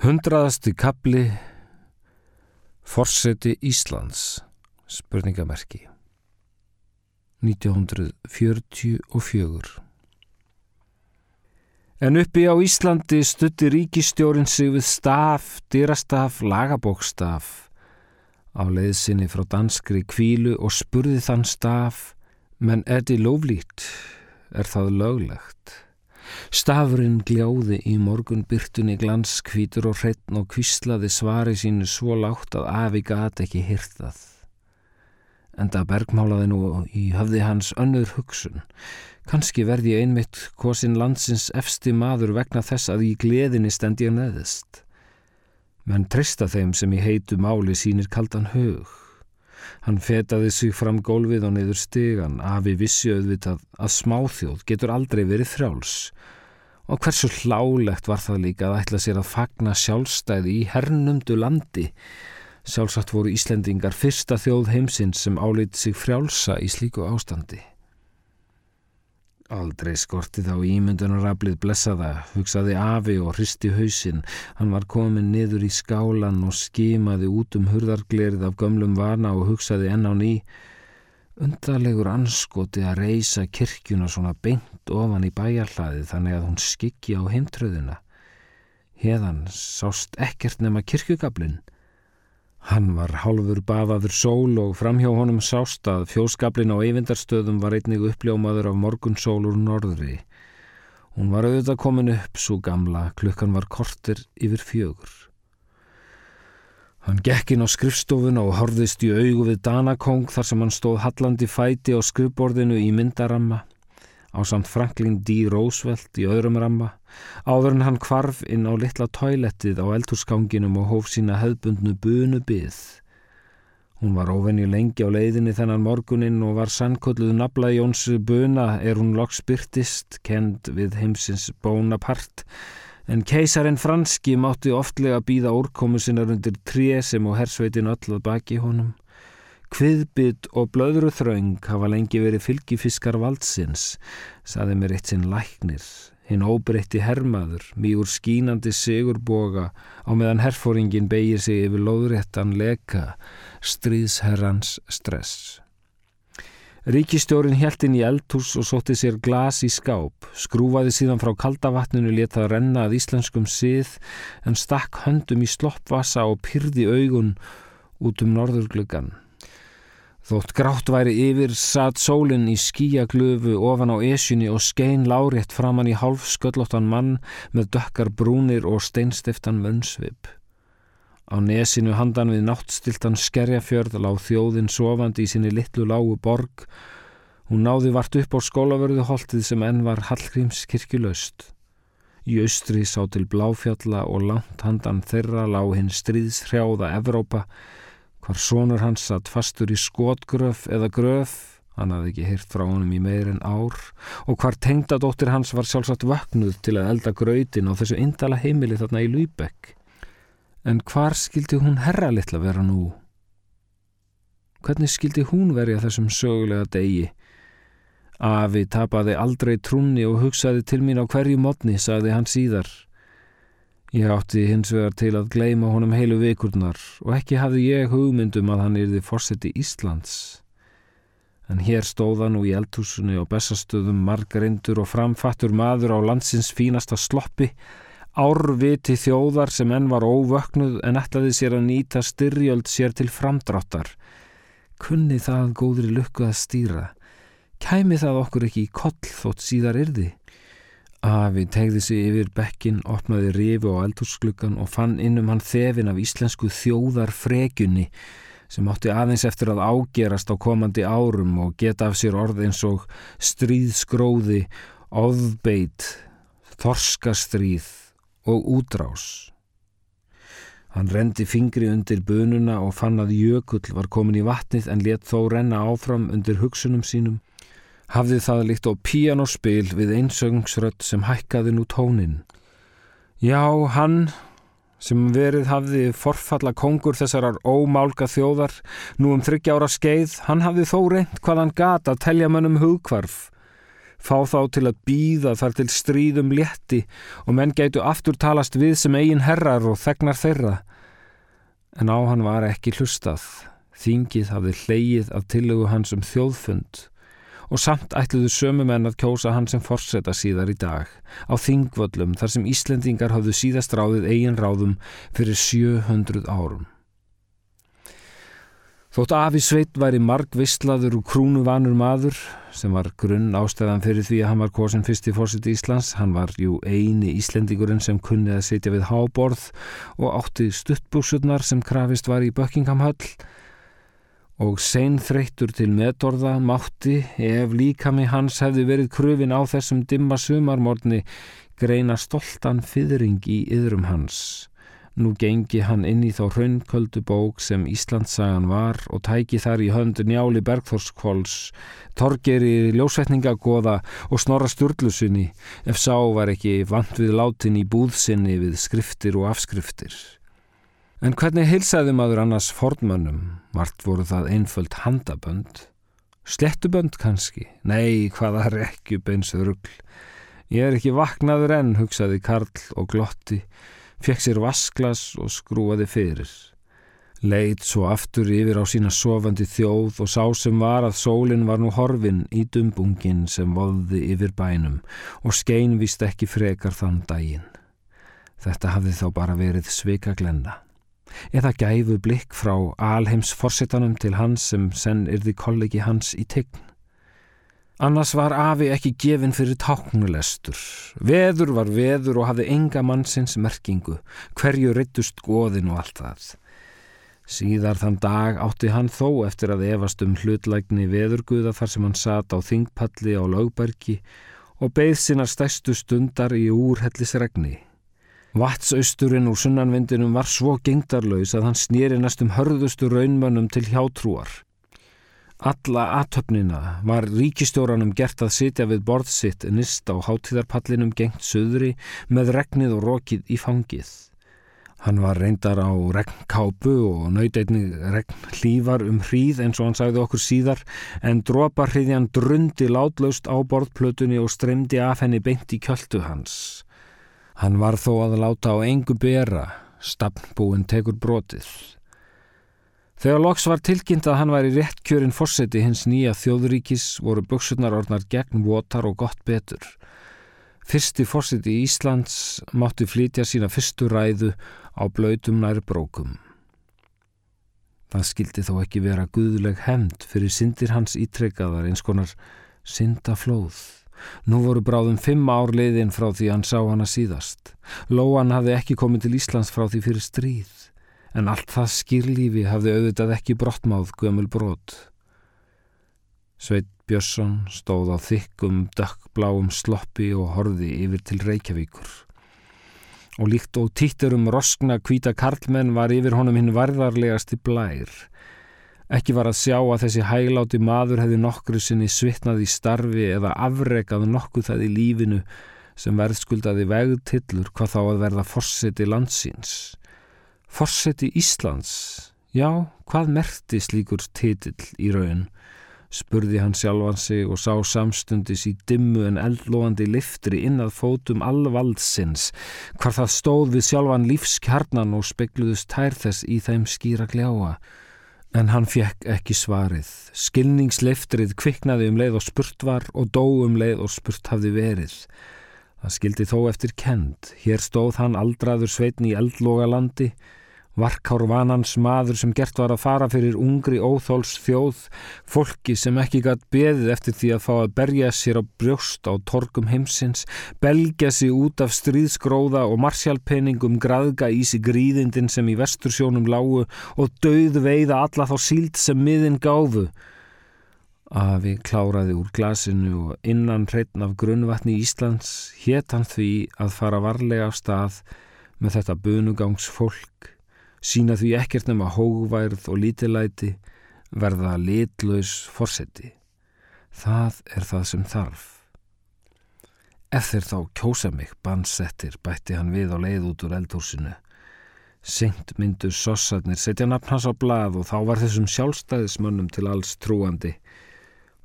Hundraðasti kapli Forseti Íslands. Spurningamerki. 1944 En uppi á Íslandi stutti ríkistjórin sig við staf, dyrastaf, lagabókstaf. Á leiðsinni frá danskri kvílu og spurði þann staf menn er þið loflít, er það löglegt? Stafurinn gljáði í morgun byrtunni glanskvítur og hrettn og kvíslaði svari sínu svo lágt að afi gat ekki hýrtað. Enda bergmálaði nú í höfði hans önnur hugsun. Kanski verði ég einmitt hvorsin landsins efsti maður vegna þess að í gleðinni stend ég neðist. Menn trista þeim sem í heitu máli sínir kaldan hug. Hann fetaði sig fram gólfið og niður stigan, afi vissi auðvitað að smáþjóð getur aldrei verið þrjáls. Og hversu hlálegt var það líka að ætla sér að fagna sjálfstæði í hernumdu landi. Sjálfsagt voru Íslendingar fyrsta þjóð heimsins sem áliti sig frjálsa í slíku ástandi. Aldrei skorti þá ímyndunaraflið blessaða, hugsaði afi og hristi hausinn. Hann var komin niður í skálan og skimaði út um hurðarglerið af gömlum vana og hugsaði enn á ný. Undarlegur anskoti að reysa kirkjuna svona beint ofan í bæjarhlaði þannig að hún skikki á heimtröðuna. Heðan sást ekkert nema kirkjugablinn. Hann var hálfur bafaður sól og framhjá honum sást að fjóskablin á eyvindarstöðum var einnig uppljómaður af morgunsól úr norðri. Hún var auðvitað komin upp svo gamla, klukkan var kortir yfir fjögur. Hann gekk inn á skrifstofun og horðist í augu við Danakong þar sem hann stóð hallandi fæti á skrifborðinu í myndaramma á samt Franklin D. Roosevelt í öðrum ramma, áður en hann kvarf inn á litla toilettið á eldhúsganginum og hóf sína hefðbundnu bunu byð. Hún var óvenju lengi á leiðinni þennan morgunin og var sannkölluð nabla Jónsu buna er hún loks byrtist, kend við heimsins Bonaparte, en keisarin franski mátti oftlega býða úrkomu sinnar undir tré sem og hersveitin öll að baki honum. Kviðbytt og blöðruþraung hafa lengi verið fylgifiskar valdsins, saði mér eitt sinn læknir, hinn óbreytti hermaður, mýgur skínandi sigurboga á meðan herfóringin beigir sig yfir lóðréttan leka, stríðsherrans stress. Ríkistjórin helt inn í eldhús og sótti sér glas í skáp, skrúfaði síðan frá kaldavatninu leta renna að íslenskum sið en stakk höndum í sloppvasa og pyrði augun út um norðurgluggan. Þótt grátt væri yfir satt sólinn í skíaglöfu ofan á esjunni og skein lárétt framann í hálf sköllóttan mann með dökkar brúnir og steinstiftan munnsvip. Á nesinu handan við náttstiltan skerjafjörð lág þjóðin sofandi í sinni litlu lágu borg. Hún náði vart upp á skólavörðu holtið sem enn var Hallgríms kirkjulöst. Í austri sá til bláfjalla og langt handan þeirra lág hinn stríðshrjáða Evrópa hvar sonur hans satt fastur í skotgröf eða gröf, hann hafði ekki heyrt frá honum í meir en ár, og hvar tengdadóttir hans var sjálfsagt vaknuð til að elda gröytin á þessu indala heimili þarna í Lýbekk. En hvar skildi hún herra litla vera nú? Hvernig skildi hún verja þessum sögulega degi? Afi tapaði aldrei trúnni og hugsaði til mín á hverju modni, sagði hann síðar. Ég átti hins vegar til að gleima honum heilu vikurnar og ekki hafði ég hugmyndum að hann yrði fórseti Íslands. En hér stóða nú í eldhúsunni og bestastöðum margarindur og framfattur maður á landsins fínasta sloppi, árviti þjóðar sem enn var óvöknuð en ætlaði sér að nýta styrjöld sér til framdráttar. Kunni það góðri lukku að stýra. Kæmi það okkur ekki í koll þótt síðar yrði? Afi tegði sig yfir bekkin, opnaði rifu á eldhúskluggan og fann innum hann þefin af íslensku þjóðar fregjunni sem átti aðeins eftir að ágerast á komandi árum og geta af sér orð eins og stríðskróði, ofbeit, þorskastríð og útrás. Hann rendi fingri undir bununa og fann að jökull var komin í vatnið en let þó renna áfram undir hugsunum sínum hafði það líkt á píanospil við einsöngsrött sem hækkaði nú tónin. Já, hann sem verið hafði forfalla kongur þessarar ómálka þjóðar nú um þryggjára skeið, hann hafði þó reynd hvað hann gata að telja mönnum hugkvarf. fá þá til að býða þar til stríðum létti og menn gætu aftur talast við sem eigin herrar og þegnar þeirra. En á hann var ekki hlustað. Þingið hafði hleyið af tillögu hans um þjóðfund og samt ætluðu sömu menn að kjósa hann sem forsetta síðar í dag á þingvöllum þar sem Íslendingar hafðu síðast ráðið eigin ráðum fyrir 700 árum. Þótt Afi Sveit væri margvistlaður og krúnuvanur maður sem var grunn ástæðan fyrir því að hann var kosin fyrst í fórsett Íslands, hann var jú eini Íslendingurinn sem kunni að setja við háborð og átti stuttbúsurnar sem krafist var í Buckingham Hall og seinþreyttur til meðdorða mátti ef líkami hans hefði verið kröfin á þessum dimma sumarmorni greina stoltan fyrring í yðrum hans. Nú gengi hann inn í þá raunköldu bók sem Íslandsagan var og tæki þar í höndu njáli Bergþórskvóls, torgeri ljósvetningagoða og snorra sturlusinni ef sá var ekki vant við látin í búðsinni við skriftir og afskriftir. En hvernig heilsaði maður annars fornmönnum? Vart voru það einföld handabönd? Slettubönd kannski? Nei, hvaða rekkjubeins rugl. Ég er ekki vaknaður enn, hugsaði Karl og glotti, fekk sér vasklas og skrúaði fyrir. Leit svo aftur yfir á sína sofandi þjóð og sá sem var að sólinn var nú horfin í dumbungin sem voði yfir bænum og skein vist ekki frekar þann daginn. Þetta hafði þá bara verið sveika glenna eða gæfu blikk frá alheims forsetanum til hans sem senn yrði kollegi hans í tegn. Annars var Afi ekki gefin fyrir táknulestur. Veður var veður og hafði enga mannsins merkingu, hverju ryttust goðin og allt það. Síðar þann dag átti hann þó eftir að efast um hlutlægni veðurguða þar sem hann sat á þingpalli á lögbergi og beigð sínar stæstu stundar í úrhellisregni. Vatsausturinn úr sunnanvindinum var svo gengdarlaus að hann snýri næstum hörðustu raunmönnum til hjátrúar. Alla aðtöfnina var ríkistjóranum gert að sitja við borðsitt nist á hátíðarpallinum gengt söðri með regnið og rokið í fangið. Hann var reyndar á regnkápu og nauteinni regn hlývar um hríð eins og hann sagði okkur síðar en droparhriðjan drundi látlaust á borðplötunni og streymdi af henni beint í kjöldu hans. Hann var þó að láta á engu bera, stafnbúin tekur brotið. Þegar Loks var tilkynnt að hann var í rétt kjörin fórseti hins nýja þjóðuríkis voru buksurnar orðnar gegn votar og gott betur. Fyrsti fórseti Íslands mátti flytja sína fyrstu ræðu á blöytum nær brókum. Það skildi þó ekki vera guðleg hemd fyrir syndir hans ítrekkaðar eins konar syndaflóð. Nú voru bráðum fimm ár leiðin frá því hann sá hana síðast. Lóan hafði ekki komið til Íslands frá því fyrir stríð, en allt það skýrlífi hafði auðvitað ekki brottmáð gömul brot. Sveit Björnsson stóð á þykkum, dökkbláum sloppi og horfi yfir til Reykjavíkur. Og líkt og títtur um roskna kvíta karlmenn var yfir honum hinn varðarlegasti blær. Ekki var að sjá að þessi hægláti maður hefði nokkru sinni svitnað í starfi eða afrekað nokkuð það í lífinu sem verðskuldaði vegtillur hvað þá að verða forseti landsins. Forseti Íslands? Já, hvað merti slíkur titill í raun? Spurði hann sjálfan sig og sá samstundis í dimmu en eldlóandi liftri innað fótum allvaldsins, hvar það stóð við sjálfan lífskjarnan og spekluðust tær þess í þeim skýra gljáa. En hann fjekk ekki svarið. Skilningsleiftrið kviknaði um leið og spurt var og dó um leið og spurt hafði verið. Það skildi þó eftir kend. Hér stóð hann aldraður sveitn í eldloga landi Varkár vanans maður sem gert var að fara fyrir ungri óþóls þjóð, fólki sem ekki gætt beðið eftir því að fá að berja sér á brjóst á torkum heimsins, belgja sig út af stríðskróða og marsjálpenningum graðga í sig gríðindin sem í vestursjónum lágu og döð veiða alla þá síld sem miðin gáfu. Afi kláraði úr glasinu og innan hreitn af grunnvatni Íslands hétt hann því að fara varlega af stað með þetta bunugangs fólk sína því ekkert nema hógværð og lítilæti, verða litlaus fórseti. Það er það sem þarf. Ef þeir þá kjósa mig, bannsettir, bætti hann við á leið út úr eldhúsinu. Sengt myndu sossarnir setja nafn hans á blað og þá var þessum sjálfstæðismönnum til alls trúandi.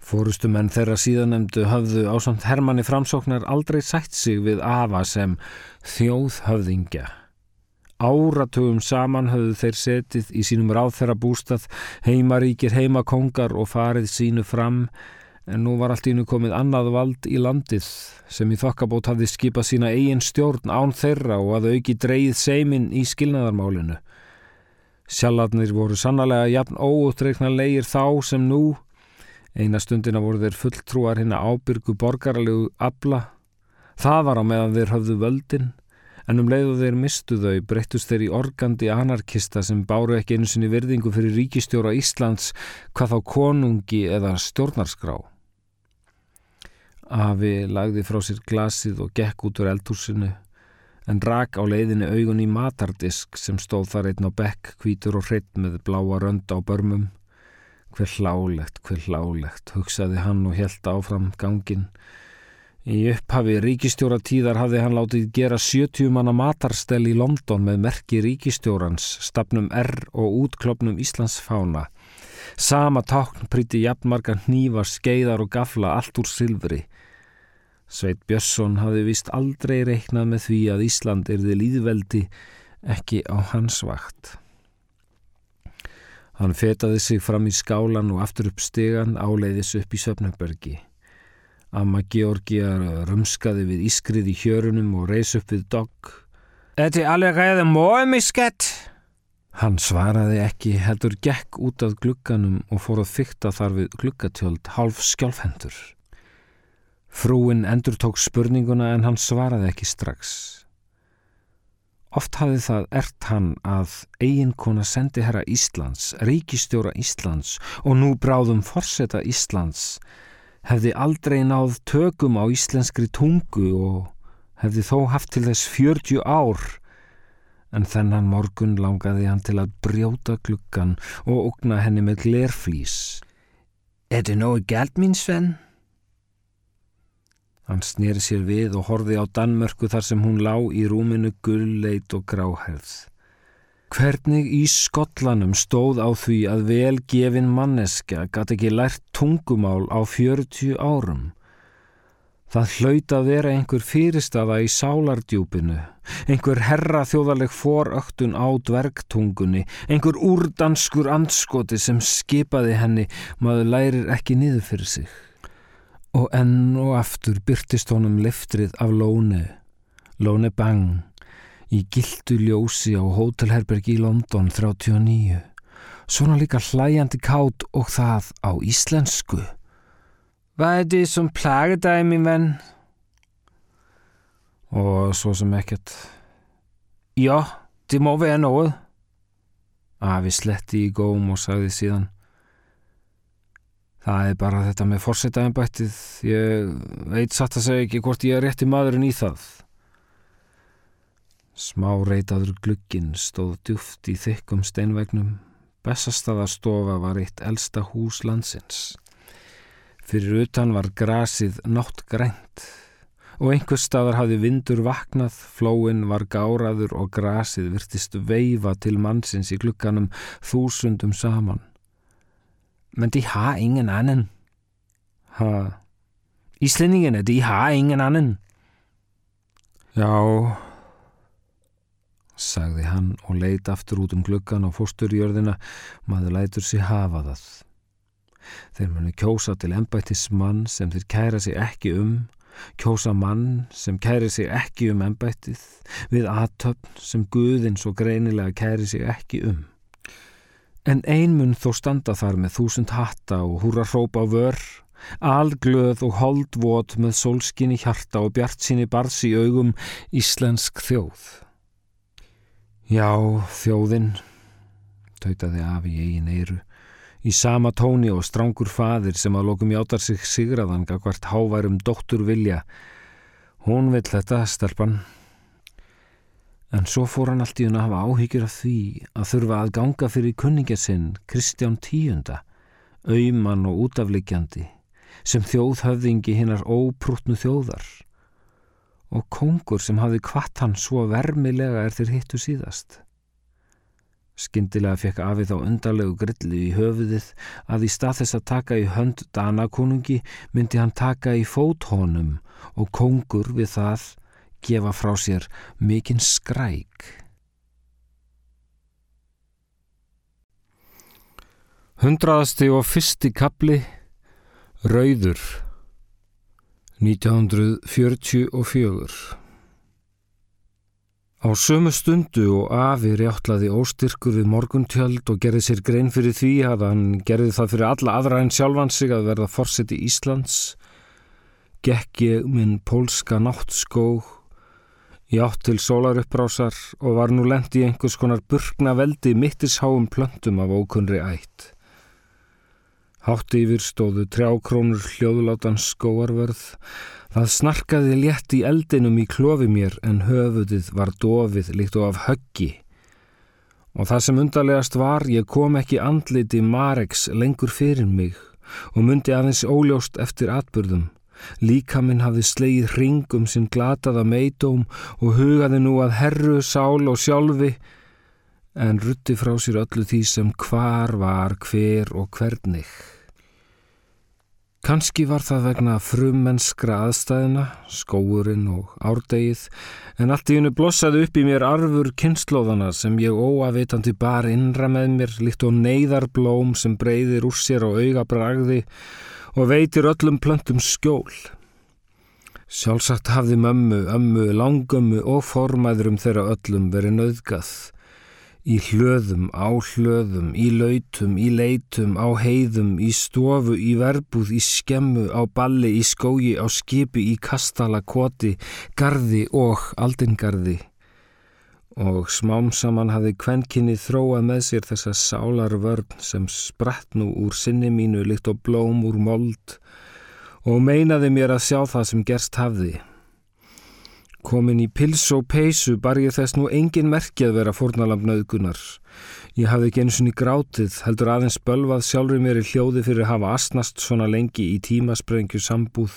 Fórustumenn þeirra síðanemdu höfðu ásamt Hermanni framsóknar aldrei sætt sig við afa sem þjóðhöfðingja. Áratugum saman höfðu þeir setið í sínum ráðferra bústað, heimaríkir heimakongar og farið sínu fram, en nú var allt ínu komið annað vald í landið sem í þokkabót hafði skipað sína eigin stjórn án þeirra og að auki dreyið seimin í skilnaðarmálinu. Sjallarnir voru sannlega jafn óutreikna leir þá sem nú Eina stundina voru þeir fulltrúar hinn að ábyrgu borgarlegu abla. Það var á meðan þeir höfðu völdin, en um leiðu þeir mistu þau breyttust þeir í organdi anarkista sem báru ekki einu sinni virðingu fyrir ríkistjóra Íslands hvað þá konungi eða stjórnarskrá. Afi lagði frá sér glasið og gekk út úr eldhúsinu en rak á leiðinu augun í matardisk sem stóð þar einn á bekk, hvítur og hreitt með bláa rönd á börmum. Hver hlálegt, hver hlálegt, hugsaði hann og held áfram gangin. Í upphafi ríkistjóra tíðar hafði hann látið gera 70 manna matarstell í London með merki ríkistjórans, stafnum R og útklopnum Íslands fána. Sama tákn prýtti jafnmarga hnífa, skeiðar og gafla allt úr silfri. Sveit Björnsson hafði vist aldrei reiknað með því að Ísland erði líðveldi ekki á hans vakt. Hann fetaði sig fram í skálan og aftur upp stegan áleiðis upp í Söfnabergi. Amma Georgia rumskaði við ískrið í hjörunum og reys upp við dogg. Þetta er alveg ræðið móið mig skett. Hann svaraði ekki, heldur gekk út af glugganum og fór að fykta þar við gluggatjöld hálf skjálfhendur. Frúin endur tók spurninguna en hann svaraði ekki strax. Oft hafði það ert hann að eiginkona sendi herra Íslands, ríkistjóra Íslands og nú bráðum forseta Íslands hefði aldrei náð tökum á íslenskri tungu og hefði þó haft til þess 40 ár en þennan morgun langaði hann til að brjóta gluggan og okna henni með glerflís. Er þetta nógu gælt mín Sven? Hann snýri sér við og horfi á Danmörku þar sem hún lá í rúminu gulleit og gráherð. Hvernig í Skotlanum stóð á því að velgefin manneska gæti ekki lært tungumál á 40 árum? Það hlaut að vera einhver fyrirstafa í sálardjúpinu, einhver herra þjóðaleg foröktun á dvergtungunni, einhver úrdanskur andskoti sem skipaði henni maður lærir ekki niður fyrir sig og enn og aftur byrtist honum leftrið af Lóne, Lóne Bang, í gildu ljósi á hótelherbergi í London 39. Svona líka hlæjandi kátt og það á íslensku. Hvað er þið som plager dig, min venn? Og svo sem ekkert. Já, det må være noget. Afi sletti í góm og sagði síðan. Það er bara þetta með fórsetaðinbættið. Ég veit satt að segja ekki hvort ég er rétti maðurinn í það. Smá reytaður glugginn stóð djúft í þykkum steinvegnum. Bessastaðarstofa var eitt elsta hús landsins. Fyrir utan var grasið nátt grænt og einhver staðar hafði vindur vaknað, flóin var gáraður og grasið virtist veifa til mannsins í glugganum þúsundum saman. Men de har ingen anden. Ha. Íslendingene, de har ingen anden. Já, sagði hann og leit aftur út um gluggan á fósturjörðina, maður lætur sér hafa það. Þeir munu kjósa til ennbættis mann sem þeir kæra sig ekki um, kjósa mann sem kæri sig ekki um ennbættið, við aðtöfn sem Guðin svo greinilega kæri sig ekki um. En einmun þó standa þar með þúsund hatta og húra hrópa vör, alglöð og holdvot með sólskinni hjarta og bjart síni barðs í augum íslensk þjóð. Já, þjóðinn, tautaði af í eigin eiru, í sama tóni og strángur fadir sem að lokum játar sig sigraðan gagvart háværum dóttur vilja. Hún vill þetta, stelpann. En svo fór hann allt í hún að hafa áhyggjur af því að þurfa að ganga fyrir kunningasinn Kristján Tíunda, auðmann og útafleikjandi, sem þjóðhöfðingi hinnar óprútnu þjóðar og kongur sem hafi kvart hann svo vermilega er þeir hittu síðast. Skyndilega fekk afið á undarlegu grillu í höfuðið að í stað þess að taka í hönd Danakonungi myndi hann taka í fóthónum og kongur við það gefa frá sér mikinn skræk. Hundraðasti og fyrsti kapli Rauður 1944 Á sömu stundu og afi rjáttlaði óstyrkur við morguntjöld og gerði sér grein fyrir því að hann gerði það fyrir alla aðra en sjálfan sig að verða forseti Íslands, gekk ég minn pólska náttskó í átt til sólaruppbrásar og var nú lendi í einhvers konar burkna veldi mittisháum plöntum af ókunri ætt. Hátti yfir stóðu trjákrónur hljóðulátan skóarverð Það snarkaði létt í eldinum í klofi mér en höfuðið var dofið líkt og af höggi. Og það sem undarlegast var, ég kom ekki andliti Mareks lengur fyrir mig og myndi aðeins óljóst eftir atbyrðum. Líka minn hafði sleið ringum sem glataða meitóm og hugaði nú að herru, sál og sjálfi en rutti frá sér öllu því sem hvar var, hver og hvernig. Kanski var það vegna frummennskra aðstæðina, skóurinn og árdegið, en allt í hennu blossaði upp í mér arfur kynnslóðana sem ég óavitandi bar innra með mér, líkt og neyðarblóm sem breyðir úr sér á augabragði og veitir öllum plöntum skjól. Sjálfsagt hafði mömmu, ömmu, langömmu og formæðurum þeirra öllum verið nöðgað Í hlöðum, á hlöðum, í lautum, í leitum, á heiðum, í stofu, í verbúð, í skemmu, á balli, í skógi, á skipi, í kastala, koti, gardi og aldingardi. Og smám saman hafði kvenkinni þróað með sér þessa sálar vörn sem spratt nú úr sinni mínu líkt og blóm úr mold og meinaði mér að sjá það sem gerst hafði. Komin í pils og peysu bar ég þess nú engin merki að vera fórnalamb nöðgunar. Ég hafði ekki eins og ný grátið, heldur aðeins bölvað sjálfur mér í hljóði fyrir að hafa asnast svona lengi í tímasprengju sambúð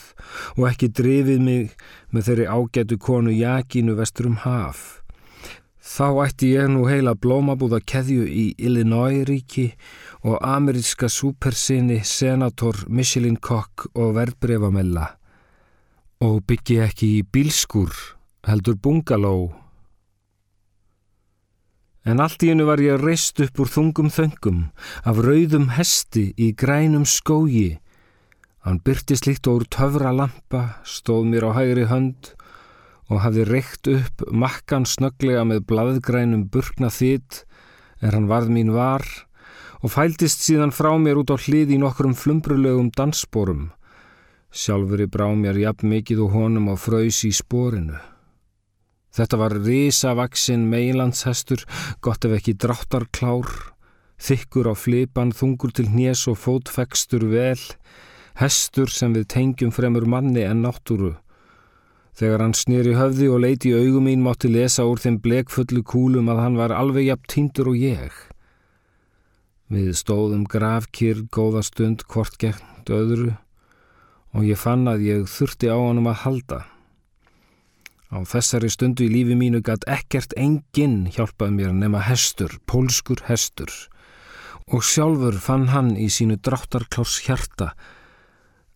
og ekki drifið mig með þeirri ágætu konu Jakínu vestur um haf. Þá ætti ég nú heila blómabúða keðju í Illinois ríki og ameríska supersinni senator Michelin Koch og verðbreyfamella og byggi ekki í bílskur heldur bungaló. En allt í hennu var ég reist upp úr þungum þöngum af rauðum hesti í grænum skógi. Hann byrti slikt og úr töfra lampa, stóð mér á hægri hönd og hafði reykt upp makkan snöglega með blaðgrænum burkna þitt er hann varð mín var og fæltist síðan frá mér út á hlið í nokkrum flumbrulegum danssporum. Sjálfur í brá mér jafn mikið og honum á fröys í sporinu. Þetta var risavaksinn meilandshestur, gott ef ekki dráttarklár, þykkur á flipan, þungur til hnés og fótfekstur vel, hestur sem við tengjum fremur manni en náttúru. Þegar hann snýri höfði og leiti í augum mín mátti lesa úr þeim blekfullu kúlum að hann var alveg jafn týndur og ég. Við stóðum gravkýr góða stund hvort gegnt öðru og ég fann að ég þurfti á honum að halda. Á þessari stundu í lífi mínu gætt ekkert enginn hjálpað mér nema hestur, pólskur hestur og sjálfur fann hann í sínu dráttarklárs hjarta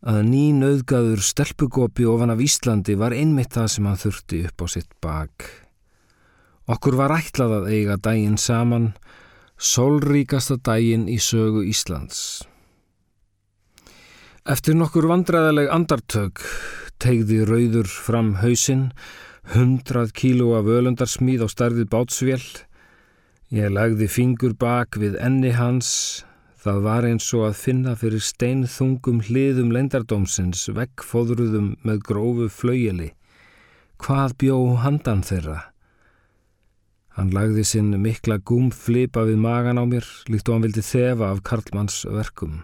að ný nöðgaður stelpugopi ofan af Íslandi var einmitt það sem hann þurfti upp á sitt bak. Okkur var ætlað að eiga dægin saman, sólríkasta dægin í sögu Íslands. Eftir nokkur vandræðaleg andartök tegði rauður fram hausinn, hundrað kíló af ölundarsmíð á starfið bátsvél. Ég lagði fingur bak við enni hans. Það var eins og að finna fyrir steinþungum hliðum lendardómsins, vekkfóðruðum með grófu flaueli. Hvað bjó handan þeirra? Hann lagði sinn mikla gúmflipa við magan á mér, líkt og hann vildi þefa af Karlmanns verkum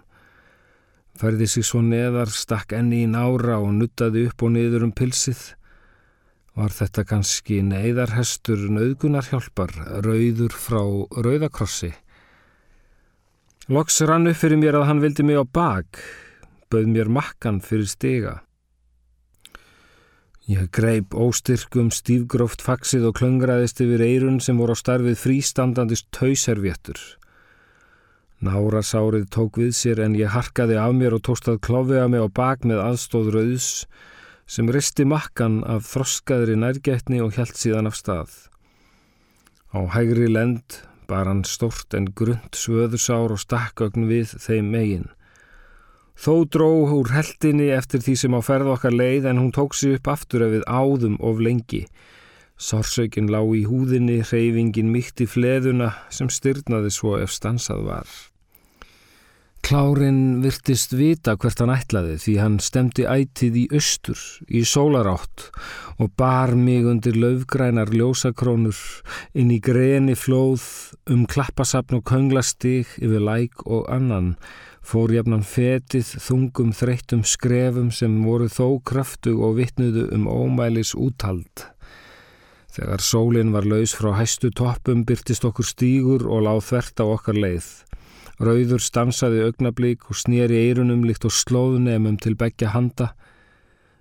færði sig svo neðar, stakk enni í nára og nuttaði upp og niður um pilsið. Var þetta kannski neyðarhestur nöðgunarhjálpar, rauður frá rauðakrossi? Loks rann upp fyrir mér að hann vildi mig á bak, bauð mér makkan fyrir stiga. Ég greip óstyrkum stífgróft faksið og klöngraðist yfir eirun sem voru á starfið frístandandist tauservjettur. Nára sárið tók við sér en ég harkaði af mér og tóstað klófiða mig á bak með aðstóð rauðs sem risti makkan af þroskaðri nærgætni og hjælt síðan af stað. Á hægri lend bar hann stort en grund svöðusár og stakkagn við þeim megin. Þó dró úr heldinni eftir því sem á ferð okkar leið en hún tók sig upp aftur ef við áðum of lengi. Sársökin lág í húðinni, reyfingin mitt í fleðuna sem styrnaði svo ef stansað var. Klárin virtist vita hvert hann ætlaði því hann stemdi ætið í austur, í sólarátt og bar mig undir löfgrænar ljósakrónur inn í greni flóð um klappasapn og könglastig yfir læk og annan fór jafnan fetið þungum þreyttum skrefum sem voru þó kraftug og vittnudu um ómælis úthald. Þegar sólinn var laus frá hæstu toppum byrtist okkur stígur og láð þvert á okkar leið. Rauður stansaði augnablík og snýri eirunum líkt og slóðunemum til begja handa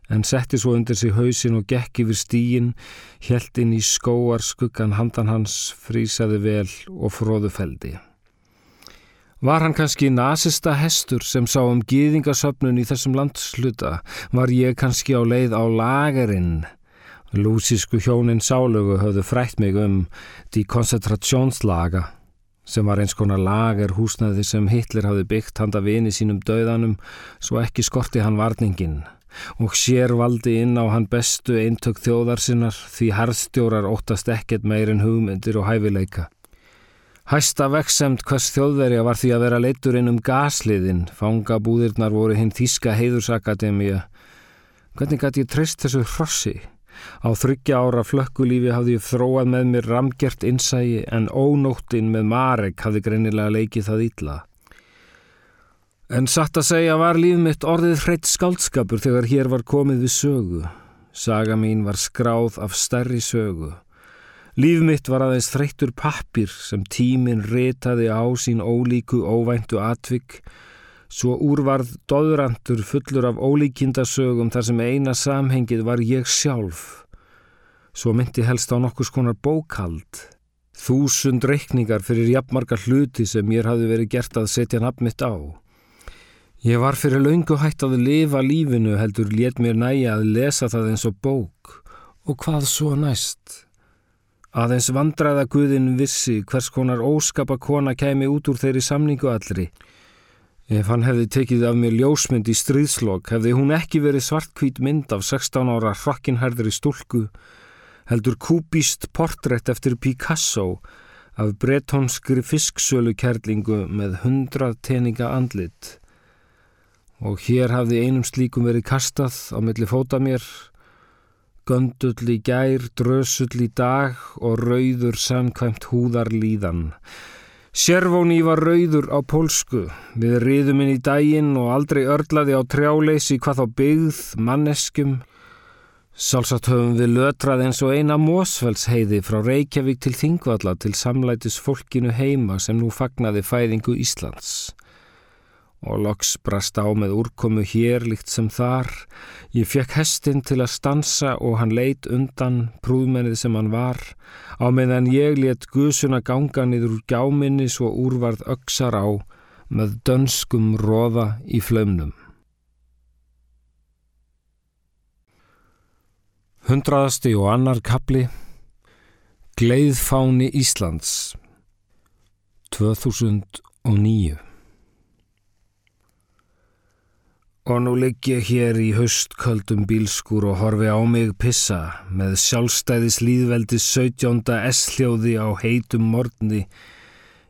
en setti svo undir sig hausin og gekk yfir stígin, helt inn í skóar skuggan handan hans, frísaði vel og fróðufeldi. Var hann kannski nazista hestur sem sá um gýðingasöfnun í þessum landsluta? Var ég kannski á leið á lagerinn? Lúsísku hjónin sálögu höfðu frætt mig um die koncentrationslaga sem var eins konar lager húsnaði sem Hitler hafði byggt handa vini sínum döðanum svo ekki skorti hann varningin og sér valdi inn á hann bestu eintök þjóðar sinnar því harðstjórar óttast ekkert meirinn hugmyndir og hæfileika. Hæsta veksemt hvers þjóðverja var því að vera leittur inn um gasliðin, fangabúðirnar voru hinn Þíska heiðursakademia. Hvernig gæti ég treyst þessu hrossi? Á þryggja ára flökkulífi hafði ég þróað með mér ramgjert innsægi en ónóttinn með Marek hafði greinilega leikið það ítla. En satt að segja var líf mitt orðið hreitt skaldskapur þegar hér var komið við sögu. Saga mín var skráð af stærri sögu. Líf mitt var aðeins þreyttur pappir sem tíminn retaði á sín ólíku óvæntu atvik, svo úrvarð doðrandur fullur af ólíkindasögum þar sem eina samhengið var ég sjálf. Svo myndi helst á nokkus konar bókald. Þúsund reikningar fyrir jafnmarga hluti sem mér hafði verið gert að setja nafn mitt á. Ég var fyrir laungu hægt að lifa lífinu heldur létt mér næja að lesa það eins og bók. Og hvað svo næst? Aðeins vandraða Guðin vissi hvers konar óskapa kona kemi út úr þeirri samningu allri. Ef hann hefði tekið af mér ljósmynd í stríðslokk hefði hún ekki verið svartkvít mynd af 16 ára hrakkinherðri stúlku, heldur kúbíst portrætt eftir Picasso af bretonskri fisksölu kerlingu með hundrað teninga andlit. Og hér hafði einum slíkum verið kastað á milli fóta mér Göndull í gær, drösull í dag og rauður samkvæmt húðar líðan. Sérvóni var rauður á pólsku. Við riðum inn í daginn og aldrei örlaði á trjáleysi hvað þá byggð, manneskum. Sálsagt höfum við lötrað eins og eina mósfellsheiði frá Reykjavík til Þingvalla til samlætis fólkinu heima sem nú fagnaði fæðingu Íslands og loks brast á með úrkomu hér líkt sem þar. Ég fekk hestin til að stansa og hann leit undan prúðmennið sem hann var, á meðan ég let gusuna ganga niður úr gjáminni svo úrvarð öksar á með dönskum róða í flömnum. Hundraðasti og annar kapli Gleiðfáni Íslands 2009 Og nú ligg ég hér í höstköldum bílskur og horfi á mig pissa með sjálfstæðis líðveldi 17. S-hljóði á heitum morgni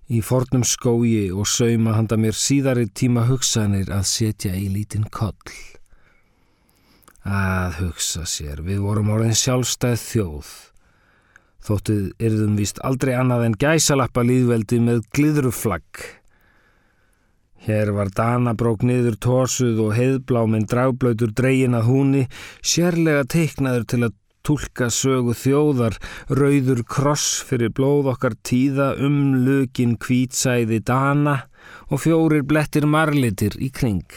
í fornum skói og sauma handa mér síðari tíma hugsanir að setja í lítinn koll. Að hugsa sér, við vorum orðin sjálfstæð þjóð. Þóttið yrðum vist aldrei annað en gæsalappa líðveldi með glidruflagg Hér var danabrók niður tósuð og heiðbláminn dragblöytur dreyin að húni, sérlega teiknaður til að tólka sögu þjóðar, rauður kross fyrir blóð okkar tíða um lukin kvítsæði dana og fjórir blettir marlitir í kring.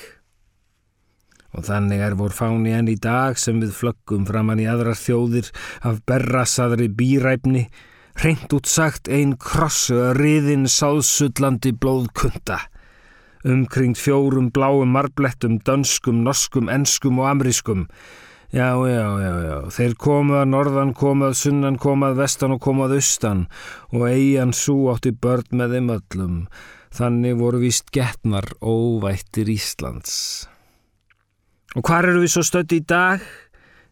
Og þannig er vor fáni enn í dag sem við flöggum framann í aðrar þjóðir af berrasaðri bíræfni, reynd útsagt ein krossu að riðin sáðsullandi blóðkunda. Umkring fjórum bláum marblettum, dönskum, norskum, enskum og amrískum. Já, já, já, já, þeir komuð að norðan, komuð að sunnan, komuð að vestan og komuð að austan og eigin svo átti börn með þeim öllum. Þannig voru víst getnar óvættir Íslands. Og hvar eru við svo stödd í dag?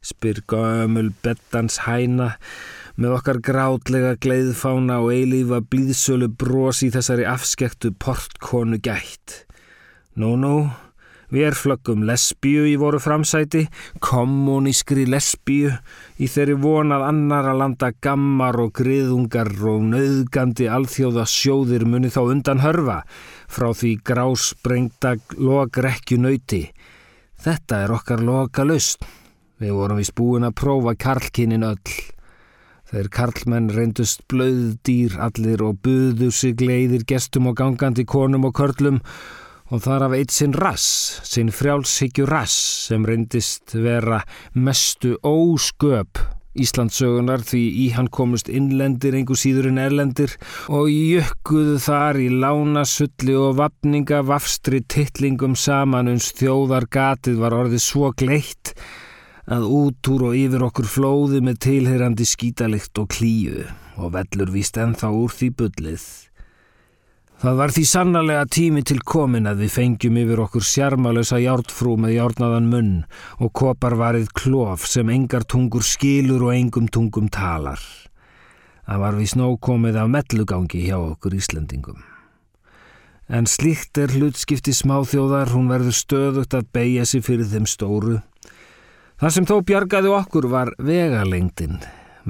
spyr gömul bettans hæna með okkar grátlega gleiðfána og eilífa blíðsölu bros í þessari afskektu portkonu gætt. Nú, nú, við er flöggum lesbíu í voru framsæti, kommunískri lesbíu, í þeirri vonað annar að landa gammar og griðungar og nöðgandi alþjóða sjóðir muni þá undan hörfa frá því grásprengta logrekju nöyti Þetta er okkar loka lust. Við vorum vist búin að prófa karlkinin öll. Þeir karlmenn reyndust blöðdýr allir og buðu sig leiðir gestum og gangandi konum og körlum og þar af eitt sinn rass, sinn frjálshyggju rass sem reyndist vera mestu ósköp Íslandsögunar því í hann komust innlendir einhver síður en erlendir og jökkuðu þar í lánasulli og vapninga vafstri tittlingum saman uns þjóðar gatið var orðið svo gleitt að út úr og yfir okkur flóði með tilherandi skítalikt og klíu og vellur víst ennþá úr því bullið. Það var því sannarlega tími til komin að við fengjum yfir okkur sjarmalösa hjártfrú með hjárnaðan munn og koparvarið klof sem engar tungur skilur og engum tungum talar. Það var við snókomið af mellugangi hjá okkur Íslandingum. En slíkt er hlutskipti smáþjóðar, hún verður stöðugt að beigja sig fyrir þeim stóru. Það sem þó bjargaði okkur var vegalengdin,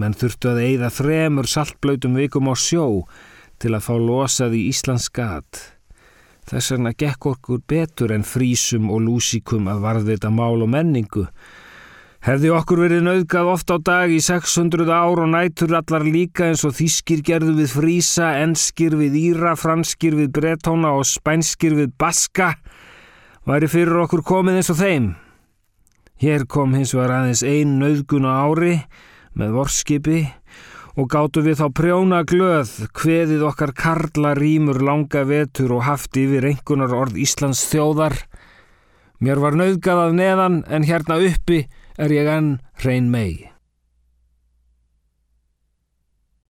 menn þurftu að eigða þremur saltblöytum vikum á sjó, til að fá losað í Íslands gat. Þess vegna gekk okkur betur en frísum og lúsikum að varðvita mál og menningu. Hefði okkur verið nauðgað oft á dag í 600 ár og nætur allar líka eins og þýskir gerðu við frísa, enskir við íra, franskir við bretóna og spænskir við baska, væri fyrir okkur komið eins og þeim. Hér kom hins var aðeins ein nauðgun á ári með vorskipi og gáttu við þá prjóna glöð hveðið okkar karla rýmur langa vetur og haft yfir einhvernar orð Íslands þjóðar. Mér var nauðgað af neðan en hérna uppi er ég enn hrein megi.